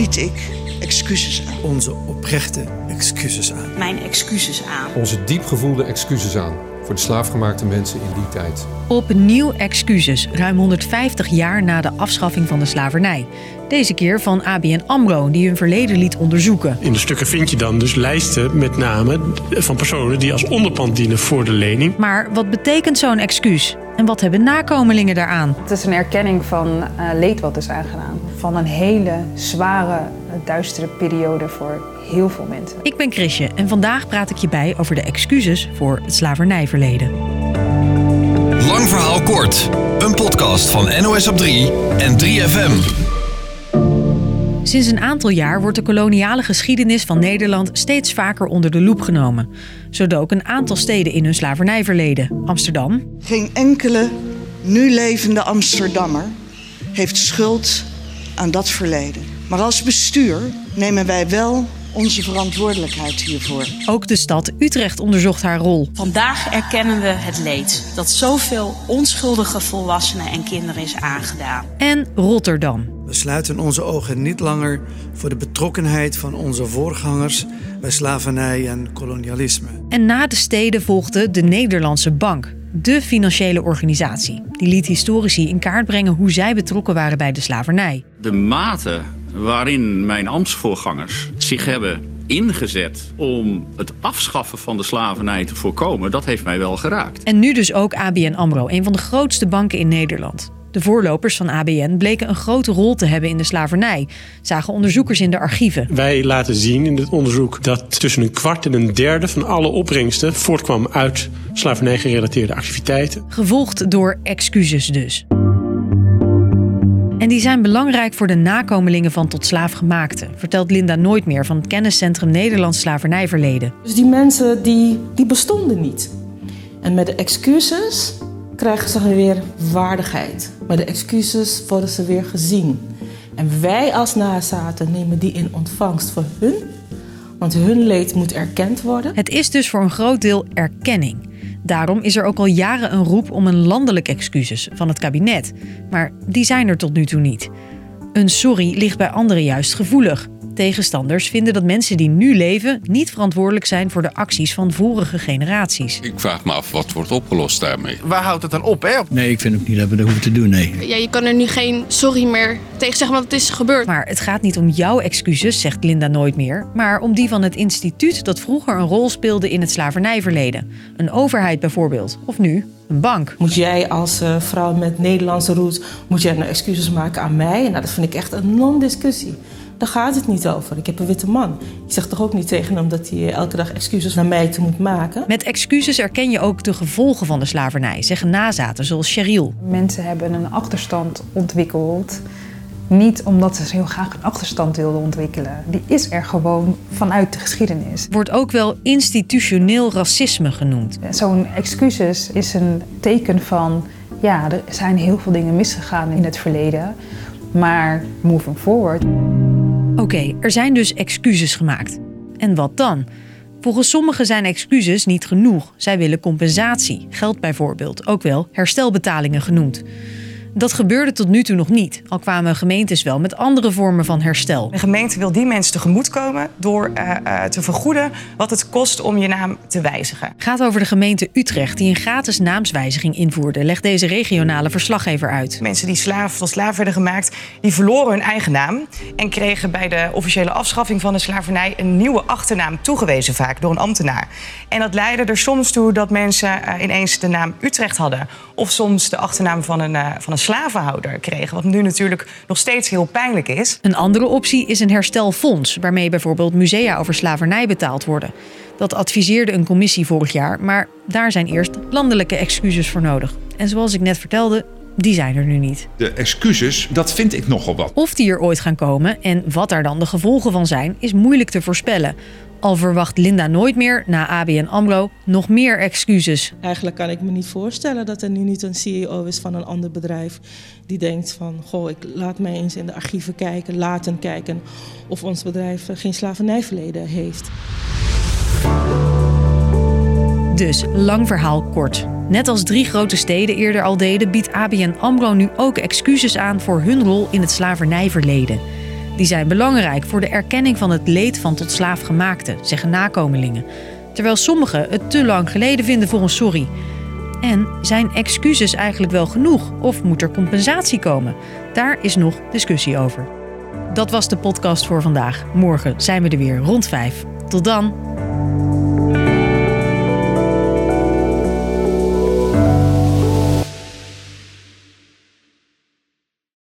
bied ik excuses aan. Onze oprechte excuses aan. Mijn excuses aan. Onze diep gevoelde excuses aan voor de slaafgemaakte mensen in die tijd. Opnieuw excuses, ruim 150 jaar na de afschaffing van de slavernij. Deze keer van ABN AMRO, die hun verleden liet onderzoeken. In de stukken vind je dan dus lijsten met namen van personen die als onderpand dienen voor de lening. Maar wat betekent zo'n excuus? En wat hebben nakomelingen daaraan? Het is een erkenning van uh, leed wat is aangedaan. Van een hele zware, duistere periode voor heel veel mensen. Ik ben Chrisje en vandaag praat ik je bij over de excuses voor het slavernijverleden. Lang verhaal kort. Een podcast van NOS op 3 en 3FM. Sinds een aantal jaar wordt de koloniale geschiedenis van Nederland steeds vaker onder de loep genomen. Zo dook een aantal steden in hun slavernijverleden. Amsterdam. Geen enkele nu levende Amsterdammer heeft schuld aan dat verleden. Maar als bestuur nemen wij wel onze verantwoordelijkheid hiervoor. Ook de stad Utrecht onderzocht haar rol. Vandaag erkennen we het leed dat zoveel onschuldige volwassenen en kinderen is aangedaan. En Rotterdam. We sluiten onze ogen niet langer voor de betrokkenheid van onze voorgangers bij slavernij en kolonialisme. En na de steden volgde de Nederlandse Bank, de financiële organisatie. Die liet historici in kaart brengen hoe zij betrokken waren bij de slavernij. De mate waarin mijn ambtsvoorgangers zich hebben ingezet om het afschaffen van de slavernij te voorkomen, dat heeft mij wel geraakt. En nu dus ook ABN AMRO, een van de grootste banken in Nederland. De voorlopers van ABN bleken een grote rol te hebben in de slavernij, zagen onderzoekers in de archieven. Wij laten zien in dit onderzoek dat tussen een kwart en een derde van alle opbrengsten voortkwam uit slavernijgerelateerde activiteiten. Gevolgd door excuses dus. Die zijn belangrijk voor de nakomelingen van tot slaafgemaakten, vertelt Linda nooit meer van het kenniscentrum Nederlands Slavernijverleden. Dus die mensen die, die bestonden niet. En met de excuses krijgen ze weer waardigheid. Met de excuses worden ze weer gezien. En wij als nazaten nemen die in ontvangst voor hun, want hun leed moet erkend worden. Het is dus voor een groot deel erkenning. Daarom is er ook al jaren een roep om een landelijk excuses van het kabinet. Maar die zijn er tot nu toe niet. Een sorry ligt bij anderen juist gevoelig. Tegenstanders vinden dat mensen die nu leven niet verantwoordelijk zijn voor de acties van vorige generaties. Ik vraag me af wat wordt opgelost daarmee. Waar houdt het dan op, hè? Nee, ik vind ook niet dat we dat hoeven te doen, nee. Ja, je kan er nu geen sorry meer tegen zeggen, want het is gebeurd. Maar het gaat niet om jouw excuses, zegt Linda nooit meer, maar om die van het instituut dat vroeger een rol speelde in het slavernijverleden. Een overheid bijvoorbeeld, of nu een bank. Moet jij als uh, vrouw met Nederlandse roots, moet jij nou excuses maken aan mij? Nou, dat vind ik echt een non-discussie. Daar gaat het niet over. Ik heb een witte man. Je zegt toch ook niet tegen hem dat hij elke dag excuses naar mij te moet maken? Met excuses erken je ook de gevolgen van de slavernij, zeggen nazaten zoals Cheryl. Mensen hebben een achterstand ontwikkeld. Niet omdat ze heel graag een achterstand wilden ontwikkelen. Die is er gewoon vanuit de geschiedenis. Wordt ook wel institutioneel racisme genoemd. Zo'n excuses is een teken van... ja, er zijn heel veel dingen misgegaan in het verleden. Maar moving forward... Oké, er zijn dus excuses gemaakt. En wat dan? Volgens sommigen zijn excuses niet genoeg. Zij willen compensatie, geld bijvoorbeeld, ook wel herstelbetalingen genoemd. Dat gebeurde tot nu toe nog niet, al kwamen gemeentes wel met andere vormen van herstel. De gemeente wil die mensen tegemoetkomen door uh, uh, te vergoeden wat het kost om je naam te wijzigen. Gaat over de gemeente Utrecht die een gratis naamswijziging invoerde, legt deze regionale verslaggever uit. Mensen die slaaf tot slaaf werden gemaakt, die verloren hun eigen naam en kregen bij de officiële afschaffing van de slavernij een nieuwe achternaam toegewezen, vaak door een ambtenaar. En dat leidde er soms toe dat mensen uh, ineens de naam Utrecht hadden of soms de achternaam van een, van een slavenhouder kregen. Wat nu natuurlijk nog steeds heel pijnlijk is. Een andere optie is een herstelfonds, waarmee bijvoorbeeld musea over slavernij betaald worden. Dat adviseerde een commissie vorig jaar, maar daar zijn eerst landelijke excuses voor nodig. En zoals ik net vertelde, die zijn er nu niet. De excuses, dat vind ik nogal wat. Of die er ooit gaan komen en wat daar dan de gevolgen van zijn, is moeilijk te voorspellen. Al verwacht Linda nooit meer, na ABN AMRO, nog meer excuses. Eigenlijk kan ik me niet voorstellen dat er nu niet een CEO is van een ander bedrijf... die denkt van, goh, ik laat mij eens in de archieven kijken, laten kijken... of ons bedrijf geen slavernijverleden heeft. Dus, lang verhaal kort. Net als drie grote steden eerder al deden, biedt ABN AMRO nu ook excuses aan voor hun rol in het slavernijverleden. Die zijn belangrijk voor de erkenning van het leed van tot slaafgemaakten, zeggen nakomelingen. Terwijl sommigen het te lang geleden vinden voor een sorry. En zijn excuses eigenlijk wel genoeg of moet er compensatie komen? Daar is nog discussie over. Dat was de podcast voor vandaag. Morgen zijn we er weer rond vijf. Tot dan.